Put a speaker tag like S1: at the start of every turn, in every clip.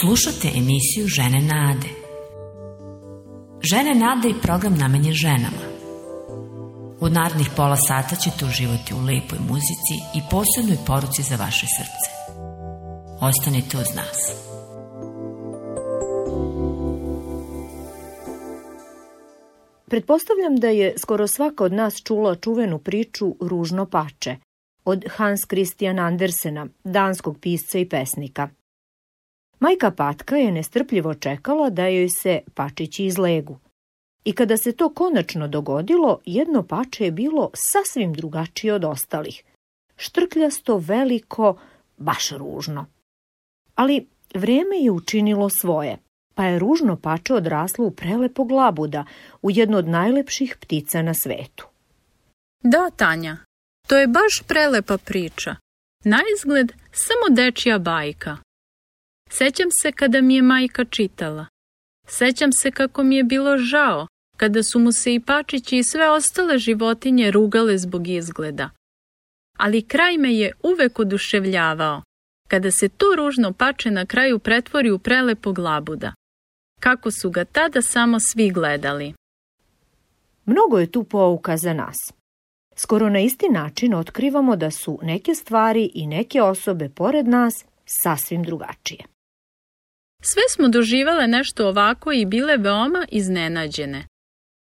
S1: Slušate emisiju Žene Nade. Žene Nade i program namenjen ženama. U narednih pola sata ćete uživati u lepoj muzici i posebnoj poruci za vaše srce. Ostanite uz nas.
S2: Pretpostavljam da je skoro svaka od nas čula čuvenu priču Ružno pače od Hans Christian Andersena, danskog pisca i pesnika. Majka Patka je nestrpljivo čekala da joj se pačići izlegu. I kada se to konačno dogodilo, jedno pače je bilo sasvim drugačije od ostalih. Štrkljasto, veliko, baš ružno. Ali vreme je učinilo svoje, pa je ružno pače odraslo u prelepo glabuda, u jedno od najlepših ptica na svetu.
S3: Da, Tanja, to je baš prelepa priča. Na izgled samo dečija bajka. Sećam se kada mi je majka čitala. Sećam se kako mi je bilo žao kada su mu se i pačići i sve ostale životinje rugale zbog izgleda. Ali kraj me je uvek oduševljavao, kada se to ružno pače na kraju pretvori u prelepo glabuda. Kako su ga tada samo svi gledali.
S2: Mnogo je tu pouka za nas. Skoro na isti način otkrivamo da su neke stvari i neke osobe pored nas sasvim drugačije.
S3: Sve smo doživale nešto ovako i bile veoma iznenađene.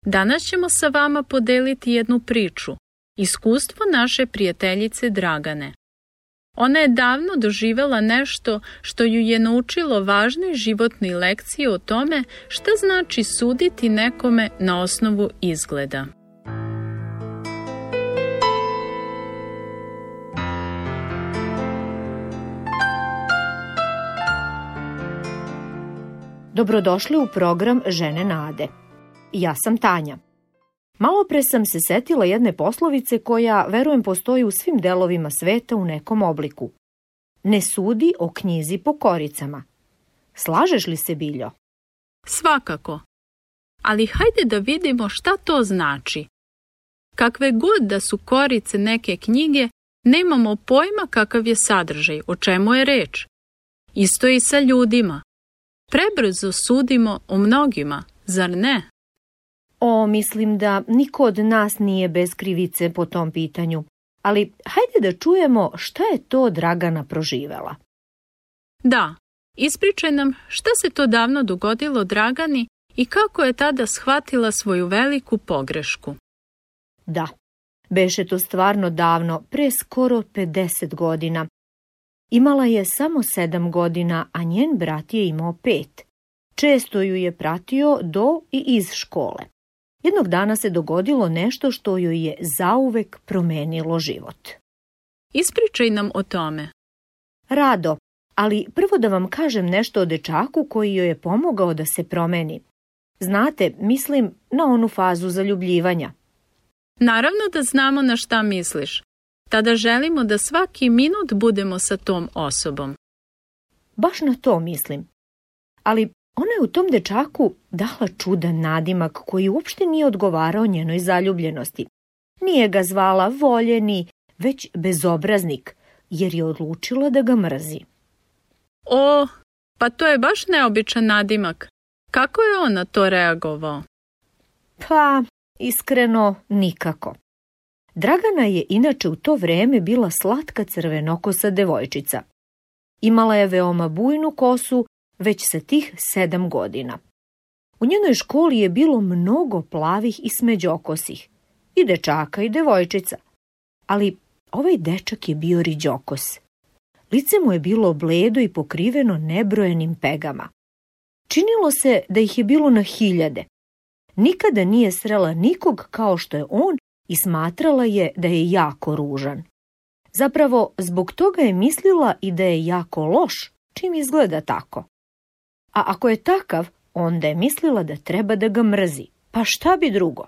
S3: Danas ćemo sa vama podeliti jednu priču, iskustvo naše prijateljice Dragane. Ona je davno doživela nešto što ju je naučilo važnoj životnoj lekciji o tome šta znači suditi nekome na osnovu izgleda.
S2: Dobrodošli u program Žene Nade. Ja sam Tanja. Malo pre sam se setila jedne poslovice koja, verujem, postoji u svim delovima sveta u nekom obliku. Ne sudi o knjizi po koricama. Slažeš li se, Biljo?
S3: Svakako. Ali hajde da vidimo šta to znači. Kakve god da su korice neke knjige, nemamo pojma kakav je sadržaj, o čemu je reč. Isto i sa ljudima. Prebrzo sudimo o mnogima, zar ne?
S2: O, mislim da niko od nas nije bez krivice po tom pitanju. Ali hajde da čujemo šta je to Dragana proživela.
S3: Da, ispričaj nam šta se to davno dogodilo Dragani i kako je tada shvatila svoju veliku pogrešku.
S2: Da, beše to stvarno davno, pre skoro 50 godina, Imala je samo sedam godina, a njen brat je imao pet. Često ju je pratio do i iz škole. Jednog dana se dogodilo nešto što joj je zauvek promenilo život.
S3: Ispričaj nam o tome.
S2: Rado, ali prvo da vam kažem nešto o dečaku koji joj je pomogao da se promeni. Znate, mislim na onu fazu zaljubljivanja.
S3: Naravno da znamo na šta misliš tada želimo da svaki minut budemo sa tom osobom.
S2: Baš na to mislim. Ali ona je u tom dečaku dala čudan nadimak koji uopšte nije odgovarao njenoj zaljubljenosti. Nije ga zvala voljeni, već bezobraznik, jer je odlučila da ga mrzi.
S3: O, pa to je baš neobičan nadimak. Kako je on na to reagovao?
S2: Pa, iskreno, nikako. Dragana je inače u to vreme bila slatka crvenokosa devojčica. Imala je veoma bujnu kosu već sa tih sedam godina. U njenoj školi je bilo mnogo plavih i smeđokosih, i dečaka i devojčica. Ali ovaj dečak je bio riđokos. Lice mu je bilo bledo i pokriveno nebrojenim pegama. Činilo se da ih je bilo na hiljade. Nikada nije srela nikog kao što je on i smatrala je da je jako ružan. Zapravo, zbog toga je mislila i da je jako loš, čim izgleda tako. A ako je takav, onda je mislila da treba da ga mrzi. Pa šta bi drugo?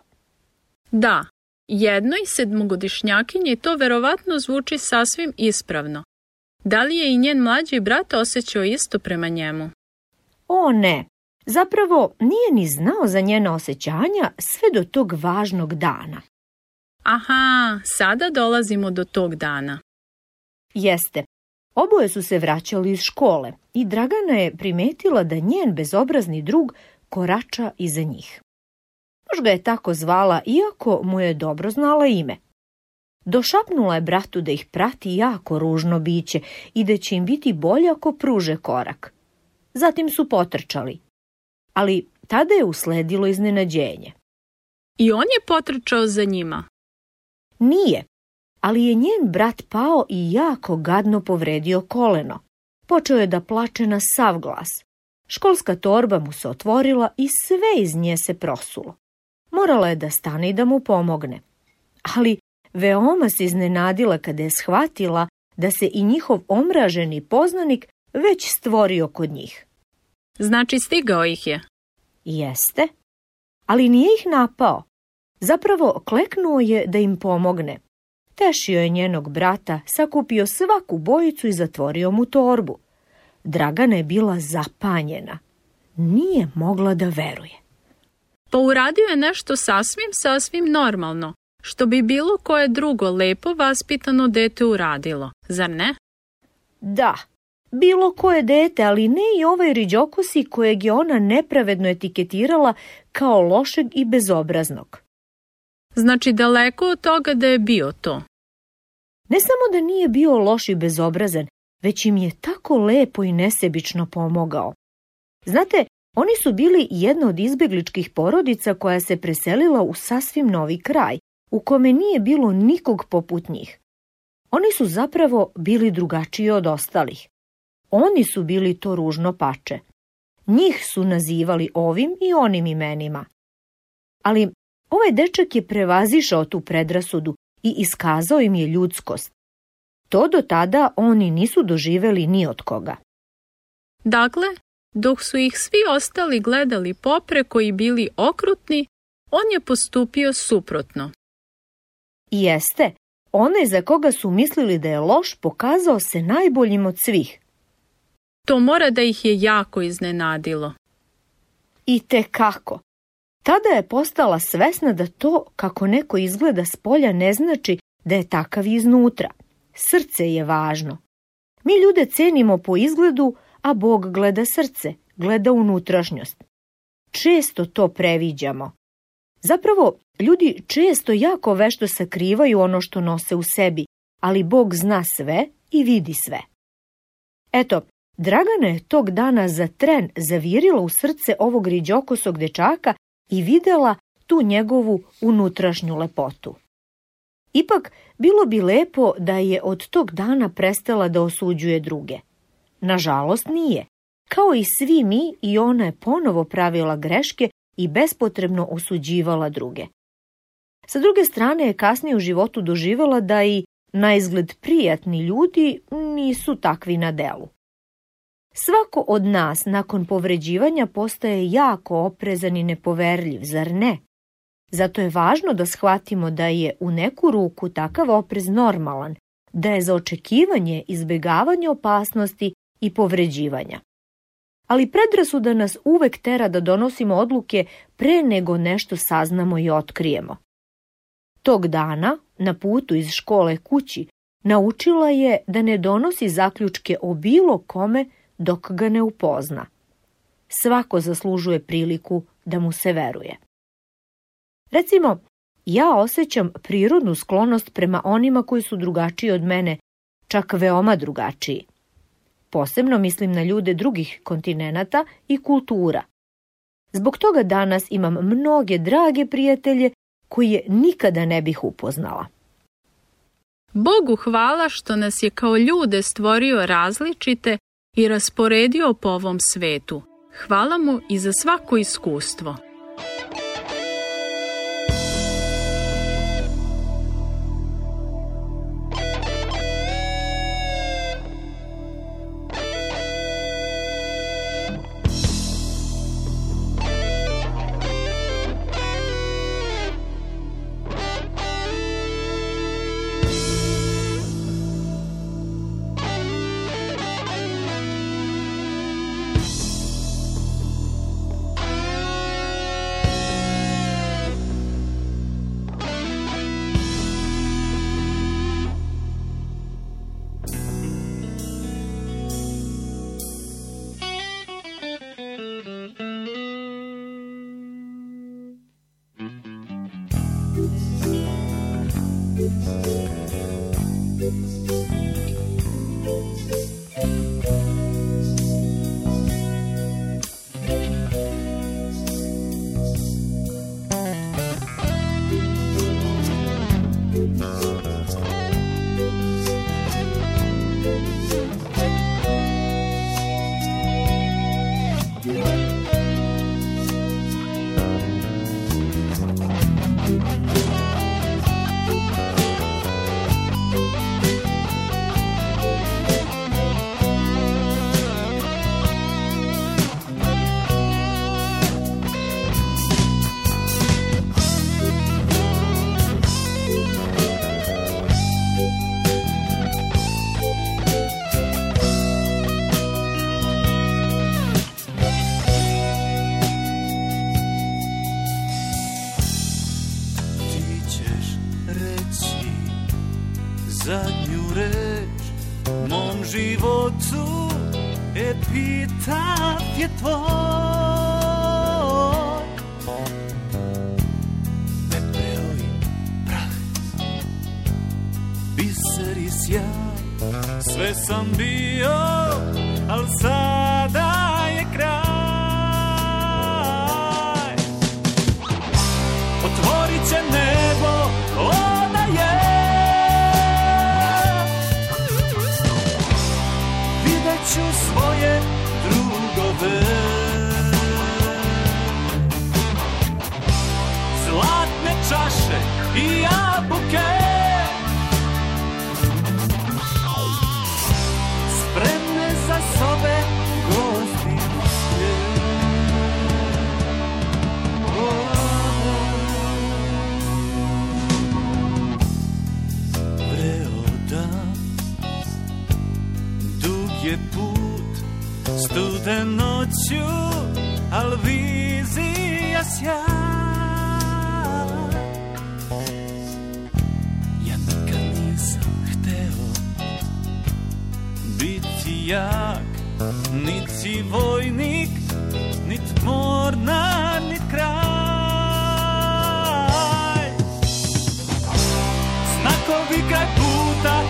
S3: Da, jednoj sedmogodišnjakinji to verovatno zvuči sasvim ispravno. Da li je i njen mlađi brat osjećao isto prema njemu?
S2: O ne, zapravo nije ni znao za njena osjećanja sve do tog važnog dana.
S3: Aha, sada dolazimo do tog dana.
S2: Jeste. Oboje su se vraćali iz škole i Dragana je primetila da njen bezobrazni drug korača iza njih. Možda je tako zvala, iako mu je dobro znala ime. Došapnula je bratu da ih prati jako ružno biće i da će im biti bolje ako pruže korak. Zatim su potrčali. Ali tada je usledilo iznenađenje.
S3: I on je potrčao za njima.
S2: Nije, ali je njen brat pao i jako gadno povredio koleno. Počeo je da plače na sav glas. Školska torba mu se otvorila i sve iz nje se prosulo. Morala je da stane i da mu pomogne. Ali veoma se iznenadila kada je shvatila da se i njihov omraženi poznanik već stvorio kod njih.
S3: Znači stigao ih je.
S2: Jeste, ali nije ih napao. Zapravo kleknuo je da im pomogne. Tešio je njenog brata, sakupio svaku bojicu i zatvorio mu torbu. Dragana je bila zapanjena. Nije mogla da veruje.
S3: Pa uradio je nešto sasvim, sasvim normalno, što bi bilo koje drugo lepo vaspitano dete uradilo, zar ne?
S2: Da, bilo koje dete, ali ne i ovaj riđokosi kojeg je ona nepravedno etiketirala kao lošeg i bezobraznog.
S3: Znači daleko od toga da je bio to.
S2: Ne samo da nije bio loš i bezobrazan, već im je tako lepo i nesebično pomogao. Znate, oni su bili jedna od izbegličkih porodica koja se preselila u sasvim novi kraj, u kome nije bilo nikog poput njih. Oni su zapravo bili drugačiji od ostalih. Oni su bili to ružno pače. Njih su nazivali ovim i onim imenima. Ali ovaj dečak je prevazišao tu predrasudu i iskazao im je ljudskost. To do tada oni nisu doživeli ni od koga.
S3: Dakle, dok su ih svi ostali gledali popreko i bili okrutni, on je postupio suprotno.
S2: Jeste, onaj za koga su mislili da je loš pokazao se najboljim od svih.
S3: To mora da ih je jako iznenadilo.
S2: I te kako. Tada je postala svesna da to kako neko izgleda s polja ne znači da je takav iznutra. Srce je važno. Mi ljude cenimo po izgledu, a Bog gleda srce, gleda unutrašnjost. Često to previđamo. Zapravo, ljudi često jako vešto sakrivaju ono što nose u sebi, ali Bog zna sve i vidi sve. Eto, Dragana je tog dana za tren zavirila u srce ovog riđokosog dečaka i videla tu njegovu unutrašnju lepotu. Ipak, bilo bi lepo da je od tog dana prestala da osuđuje druge. Nažalost nije. Kao i svi mi i ona je ponovo pravila greške i bespotrebno osuđivala druge. Sa druge strane je kasnije u životu doživjela da i na izgled prijatni ljudi nisu takvi na delu. Svako od nas nakon povređivanja postaje jako oprezan i nepoverljiv, zar ne? Zato je važno da shvatimo da je u neku ruku takav oprez normalan, da je za očekivanje izbjegavanje opasnosti i povređivanja. Ali predrasuda nas uvek tera da donosimo odluke pre nego nešto saznamo i otkrijemo. Tog dana, na putu iz škole kući, naučila je da ne donosi zaključke o bilo kome dok ga ne upozna. Svako zaslužuje priliku da mu se veruje. Recimo, ja osjećam prirodnu sklonost prema onima koji su drugačiji od mene, čak veoma drugačiji. Posebno mislim na ljude drugih kontinenata i kultura. Zbog toga danas imam mnoge drage prijatelje koje nikada ne bih upoznala.
S3: Bogu hvala što nas je kao ljude stvorio različite i rasporedio po ovom svetu. Hvala mu i za svako iskustvo.
S4: mom životu epitat je tvoj. Pepeo i prah Biser i sjaj Sve sam bio, al sada Možda noću, al vizija sja Ja nikad nisam hteo Biti jak, niti vojnik Nit morna, nit kraj. Znakovi kraj puta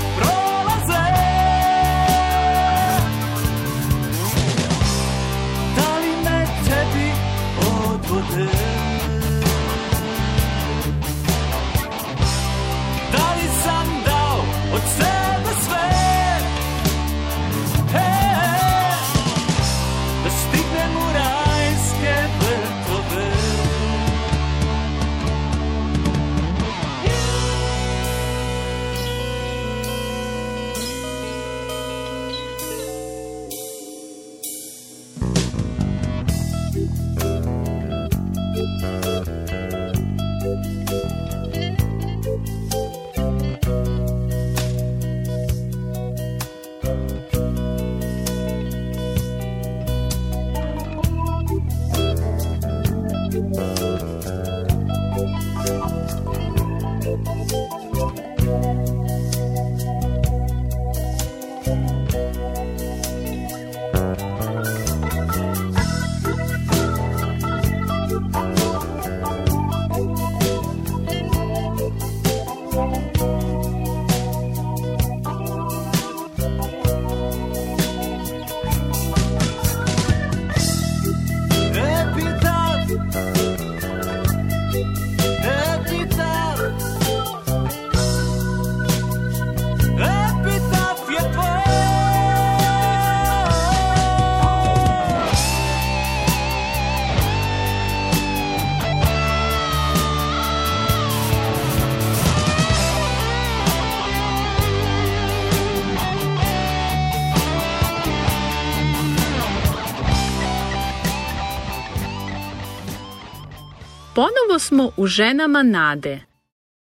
S3: Ponovo smo u ženama nade.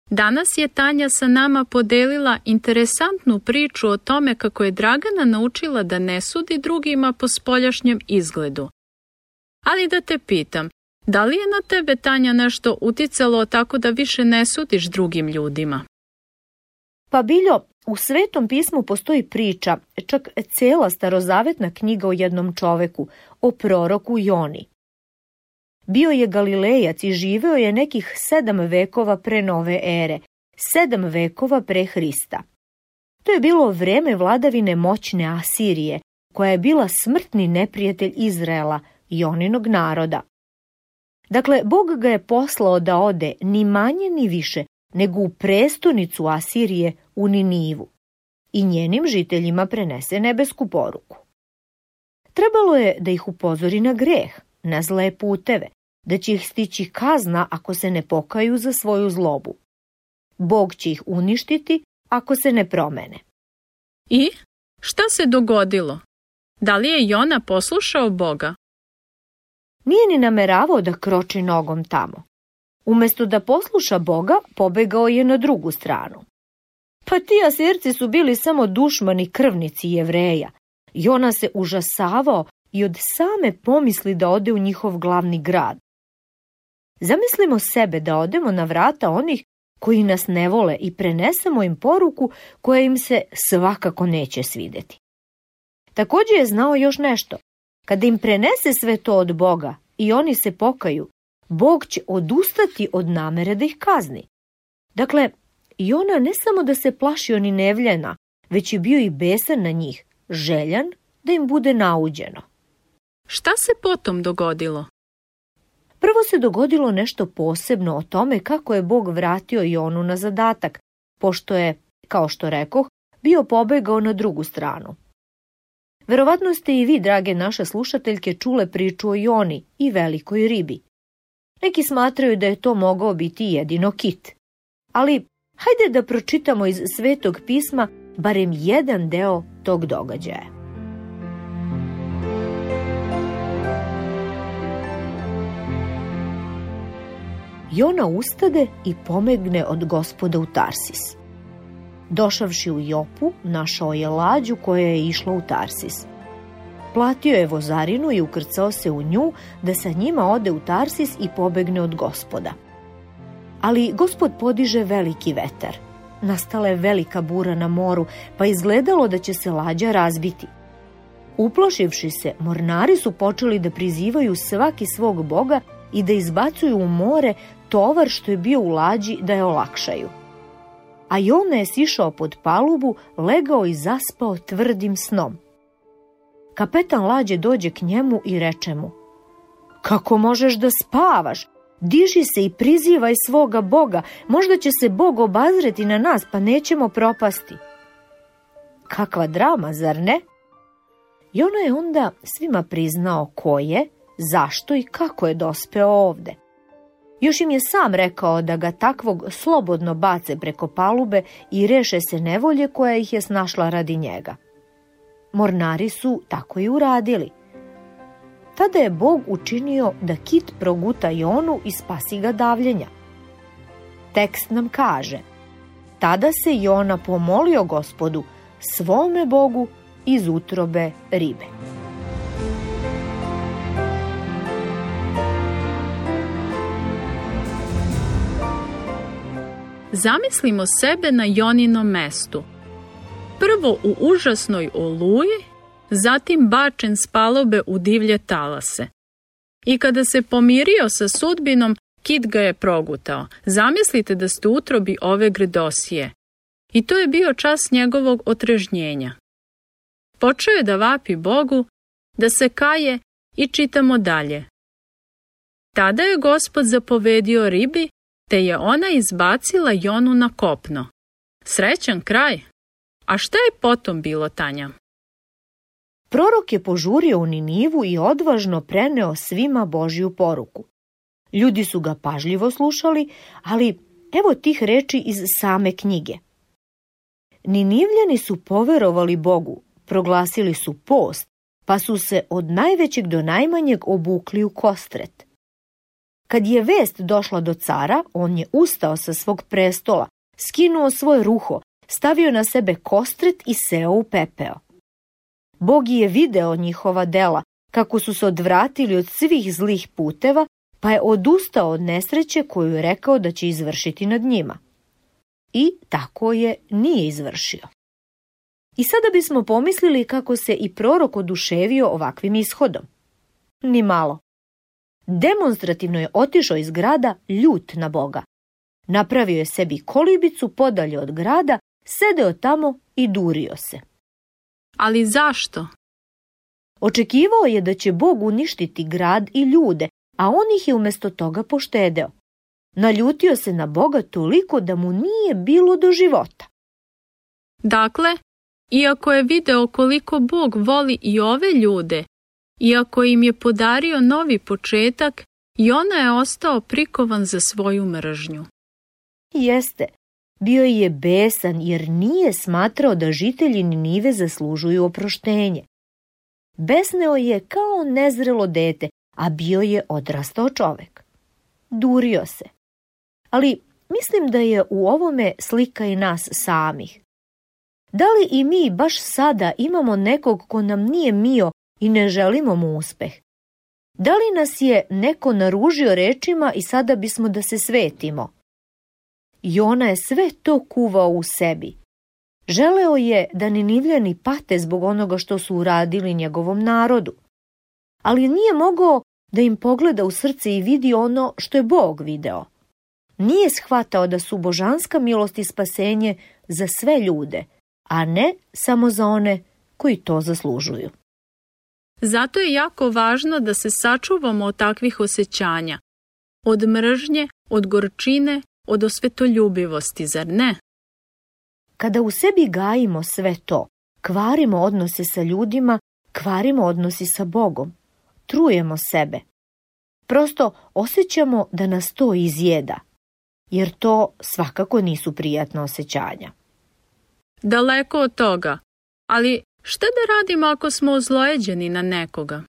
S3: Danas je Tanja sa nama podelila interesantnu priču o tome kako je Dragana naučila da ne sudi drugima po spoljašnjem izgledu. Ali da te pitam, da li je na tebe Tanja nešto uticalo tako da više ne sudiš drugim ljudima?
S2: Pa Biljo, u Svetom pismu postoji priča, čak cela starozavetna knjiga o jednom čoveku, o proroku Joni. Bio je Galilejac i živeo je nekih sedam vekova pre nove ere, sedam vekova pre Hrista. To je bilo vreme vladavine moćne Asirije, koja je bila smrtni neprijatelj Izraela i oninog naroda. Dakle, Bog ga je poslao da ode ni manje ni više nego u prestonicu Asirije u Ninivu i njenim žiteljima prenese nebesku poruku. Trebalo je da ih upozori na greh, na zle puteve, da će ih stići kazna ako se ne pokaju za svoju zlobu. Bog će ih uništiti ako se ne promene.
S3: I šta se dogodilo? Da li je Jona poslušao Boga?
S2: Nije ni nameravao da kroči nogom tamo. Umesto da posluša Boga, pobegao je na drugu stranu. Pa ti asirci su bili samo dušmani krvnici jevreja. Jona se užasavao i od same pomisli da ode u njihov glavni grad. Zamislimo sebe da odemo na vrata onih koji nas ne vole i prenesemo im poruku koja im se svakako neće svideti. Također je znao još nešto. Kada im prenese sve to od Boga i oni se pokaju, Bog će odustati od namere da ih kazni. Dakle, i ona ne samo da se plašio ni nevljena, već je bio i besan na njih, željan da im bude nauđeno.
S3: Šta se potom dogodilo?
S2: Prvo se dogodilo nešto posebno o tome kako je Bog vratio Jonu na zadatak, pošto je, kao što rekoh, bio pobegao na drugu stranu. Verovatno ste i vi, drage naše slušateljke, čule priču o Joni i velikoj ribi. Neki smatraju da je to mogao biti jedino kit. Ali hajde da pročitamo iz Svetog pisma barem jedan deo tog događaja. Jona ustade i pomegne od gospoda u Tarsis. Došavši u Jopu, našao je lađu koja je išla u Tarsis. Platio je vozarinu i ukrcao se u nju da sa njima ode u Tarsis i pobegne od gospoda. Ali gospod podiže veliki vetar. Nastala je velika bura na moru, pa izgledalo da će se lađa razbiti. Uplošivši se, mornari su počeli da prizivaju svaki svog boga i da izbacuju u more tovar što je bio u lađi da je olakšaju. A Jona je sišao pod palubu, legao i zaspao tvrdim snom. Kapetan lađe dođe k njemu i reče mu Kako možeš da spavaš? Diži se i prizivaj svoga Boga, možda će se Bog obazreti na nas pa nećemo propasti. Kakva drama, zar ne? I ona je onda svima priznao ko je, zašto i kako je dospeo ovde. Još im je sam rekao da ga takvog slobodno bace preko palube i reše se nevolje koja ih je snašla radi njega. Mornari su tako i uradili. Tada je Bog učinio da kit proguta Jonu i spasi ga davljenja. Tekst nam kaže, tada se Jona pomolio gospodu, svome Bogu iz utrobe ribe.
S3: Zamislimo sebe na Joninom mestu. Prvo u užasnoj oluji, zatim bačen s palobe u divlje talase. I kada se pomirio sa sudbinom, Kit ga je progutao. Zamislite da ste utrobi ove gredosije. I to je bio čas njegovog otrežnjenja. Počeo je da vapi Bogu, da se kaje i čitamo dalje. Tada je gospod zapovedio ribi te je ona izbacila Jonu na kopno. Srećan kraj. A šta je potom bilo, Tanja?
S2: Prorok je požurio u Ninivu i odvažno preneo svima Božju poruku. Ljudi su ga pažljivo slušali, ali evo tih reči iz same knjige. Ninivljani su poverovali Bogu, proglasili su post, pa su se od najvećeg do najmanjeg obukli u kostret. Kad je vest došla do cara, on je ustao sa svog prestola, skinuo svoje ruho, stavio na sebe kostret i seo u pepeo. Bog je video njihova dela, kako su se odvratili od svih zlih puteva, pa je odustao od nesreće koju je rekao da će izvršiti nad njima. I tako je nije izvršio. I sada bismo pomislili kako se i prorok oduševio ovakvim ishodom. Ni malo. Demonstrativno je otišao iz grada ljut na Boga. Napravio je sebi kolibicu podalje od grada sedeo tamo i durio se.
S3: Ali zašto?
S2: Očekivao je da će Bog uništiti grad i ljude, a on ih je umjesto toga poštedeo. Naljutio se na Boga toliko da mu nije bilo do života.
S3: Dakle, iako je video koliko Bog voli i ove ljude, iako im je podario novi početak, i ona je ostao prikovan za svoju mržnju.
S2: Jeste, bio je besan jer nije smatrao da žitelji Ninive zaslužuju oproštenje. Besneo je kao nezrelo dete, a bio je odrastao čovek. Durio se. Ali mislim da je u ovome slika i nas samih. Da li i mi baš sada imamo nekog ko nam nije mio i ne želimo mu uspeh? Da li nas je neko naružio rečima i sada bismo da se svetimo? I ona je sve to kuvao u sebi. Želeo je da Ninivljani pate zbog onoga što su uradili njegovom narodu. Ali nije mogao da im pogleda u srce i vidi ono što je Bog video. Nije shvatao da su božanska milost i spasenje za sve ljude, a ne samo za one koji to zaslužuju.
S3: Zato je jako važno da se sačuvamo od takvih osjećanja, od mržnje, od gorčine, od osvetoljubivosti, zar ne?
S2: Kada u sebi gajimo sve to, kvarimo odnose sa ljudima, kvarimo odnosi sa Bogom, trujemo sebe. Prosto osjećamo da nas to izjeda, jer to svakako nisu prijatna osjećanja.
S3: Daleko od toga, ali šta da radimo ako smo ozlojeđeni na nekoga?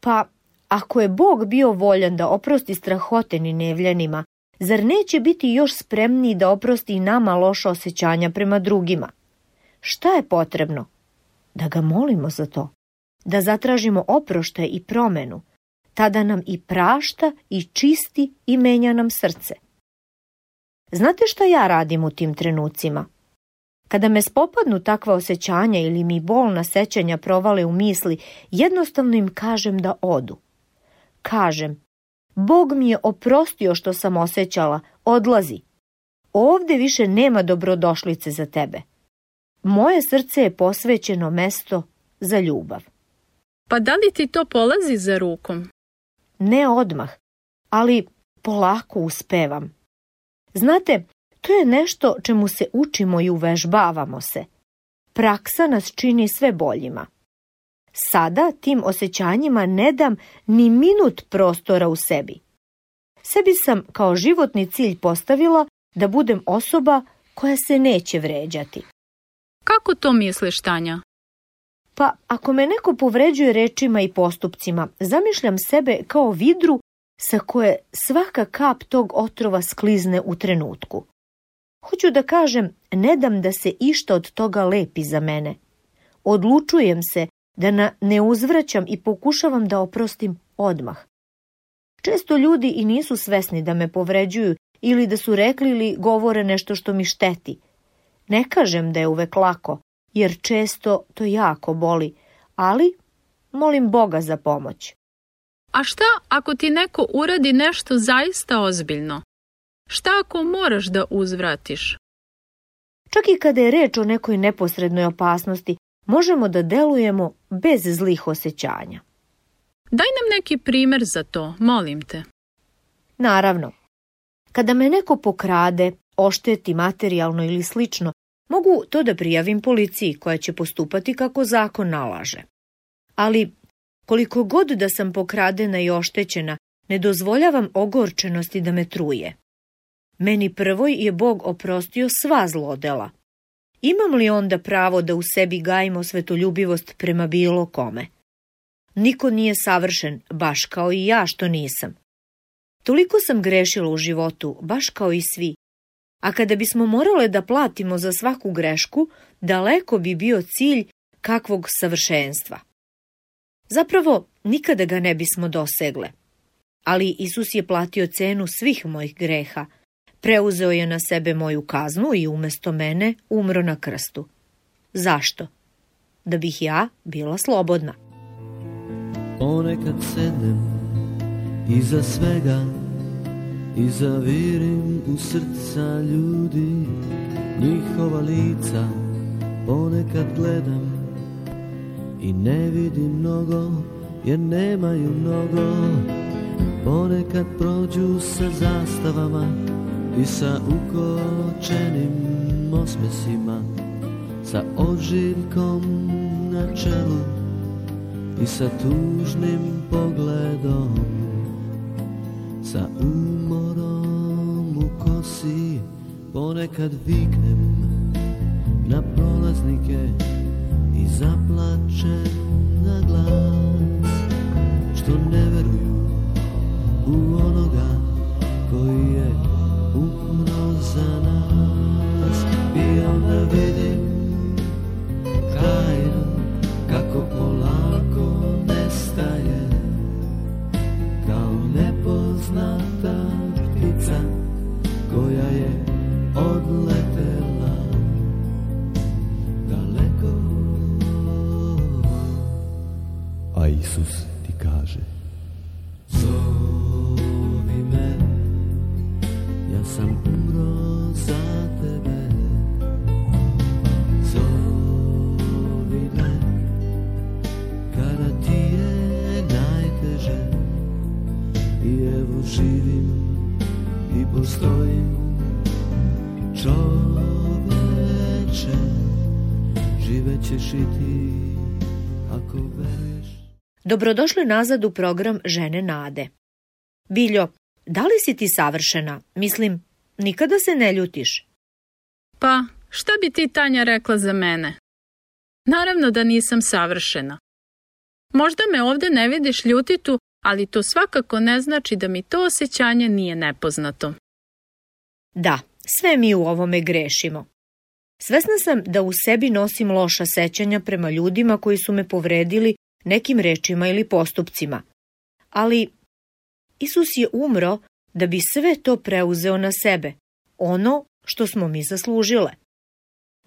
S2: Pa, ako je Bog bio voljan da oprosti strahoteni nevljanima, zar neće biti još spremniji da oprosti i nama loša osjećanja prema drugima? Šta je potrebno? Da ga molimo za to. Da zatražimo oproštaj i promenu. Tada nam i prašta i čisti i menja nam srce. Znate šta ja radim u tim trenucima? Kada me spopadnu takva osjećanja ili mi bolna sećanja provale u misli, jednostavno im kažem da odu. Kažem, Bog mi je oprostio što sam osjećala, odlazi. Ovde više nema dobrodošlice za tebe. Moje srce je posvećeno mesto za ljubav.
S3: Pa da li ti to polazi za rukom?
S2: Ne odmah, ali polako uspevam. Znate, to je nešto čemu se učimo i uvežbavamo se. Praksa nas čini sve boljima. Sada tim osjećanjima ne dam ni minut prostora u sebi. Sebi sam kao životni cilj postavila da budem osoba koja se neće vređati.
S3: Kako to misliš, Tanja?
S2: Pa ako me neko povređuje rečima i postupcima, zamišljam sebe kao vidru sa koje svaka kap tog otrova sklizne u trenutku. Hoću da kažem, ne dam da se išta od toga lepi za mene. Odlučujem se da na ne uzvraćam i pokušavam da oprostim odmah. Često ljudi i nisu svesni da me povređuju ili da su rekli ili govore nešto što mi šteti. Ne kažem da je uvek lako, jer često to jako boli, ali molim Boga za pomoć.
S3: A šta ako ti neko uradi nešto zaista ozbiljno? Šta ako moraš da uzvratiš?
S2: Čak i kada je reč o nekoj neposrednoj opasnosti, možemo da delujemo bez zlih osjećanja.
S3: Daj nam neki primer za to, molim te.
S2: Naravno, kada me neko pokrade, ošteti materijalno ili slično, mogu to da prijavim policiji koja će postupati kako zakon nalaže. Ali koliko god da sam pokradena i oštećena, ne dozvoljavam ogorčenosti da me truje. Meni prvoj je Bog oprostio sva zlodela. Imam li onda pravo da u sebi gajimo svetoljubivost prema bilo kome? Niko nije savršen, baš kao i ja što nisam. Toliko sam grešila u životu, baš kao i svi. A kada bismo morale da platimo za svaku grešku, daleko bi bio cilj kakvog savršenstva. Zapravo, nikada ga ne bismo dosegle. Ali Isus je platio cenu svih mojih greha – Preuzeo je na sebe moju kaznu i umesto mene umro na krstu. Zašto? Da bih ja bila slobodna.
S4: Ponekad sednem iza svega i zavirim u srca ljudi njihova lica ponekad gledam i ne vidim mnogo jer nemaju mnogo ponekad prođu sa zastavama i sa ukočenim osmesima sa ožiljkom na čelu i sa tužnim pogledom sa umorom u kosi ponekad viknem na prolaznike i zaplačem na glas što ne veruju u onoga koji umro za nas i onda vidim tajno kako polako nestaje. Kao nepoznata ptica koja je odletela daleko. A Isus ti kaže i postojim čoveče živećeš i ti ako veruješ
S2: Dobrodošli nazad u program Žene Nade. Biljo, da li si ti savršena? Mislim, nikada se ne ljutiš.
S3: Pa, šta bi ti Tanja rekla za mene? Naravno da nisam savršena. Možda me ovde ne vidiš ljutitu, ali to svakako ne znači da mi to osjećanje nije nepoznato.
S2: Da, sve mi u ovome grešimo. Svesna sam da u sebi nosim loša sećanja prema ljudima koji su me povredili nekim rečima ili postupcima. Ali Isus je umro da bi sve to preuzeo na sebe, ono što smo mi zaslužile.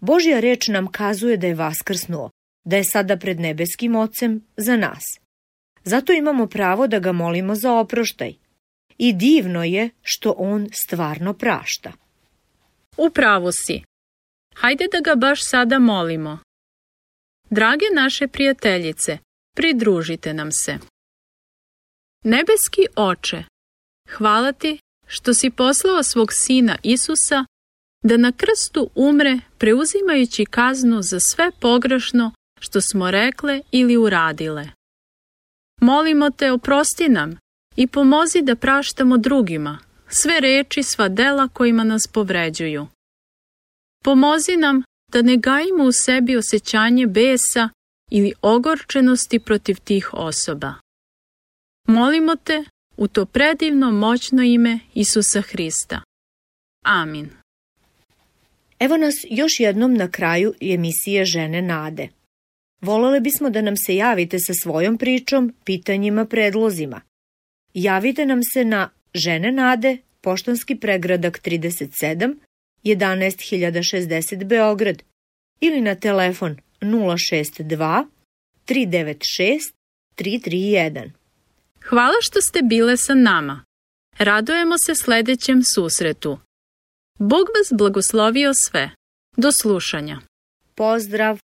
S2: Božja reč nam kazuje da je vaskrsnuo, da je sada pred nebeskim ocem za nas. Zato imamo pravo da ga molimo za oproštaj. I divno je što on stvarno prašta.
S3: Upravo si. Hajde da ga baš sada molimo. Drage naše prijateljice, pridružite nam se. Nebeski oče, hvala ti što si poslao svog sina Isusa da na krstu umre preuzimajući kaznu za sve pogrešno što smo rekle ili uradile. Molimo te oprosti nam i pomozi da praštamo drugima sve reči, sva dela kojima nas povređuju. Pomozi nam da ne gajimo u sebi osjećanje besa ili ogorčenosti protiv tih osoba. Molimo te u to predivno moćno ime Isusa Hrista. Amin.
S2: Evo nas još jednom na kraju emisije Žene Nade. Volele bismo da nam se javite sa svojom pričom, pitanjima, predlozima. Javite nam se na Žene Nade, poštanski pregradak 37, 11060 Beograd ili na telefon 062 396 331.
S3: Hvala što ste bile sa nama. Radujemo se sledećem susretu. Bog vas blagoslovio sve. Do slušanja.
S2: Pozdrav!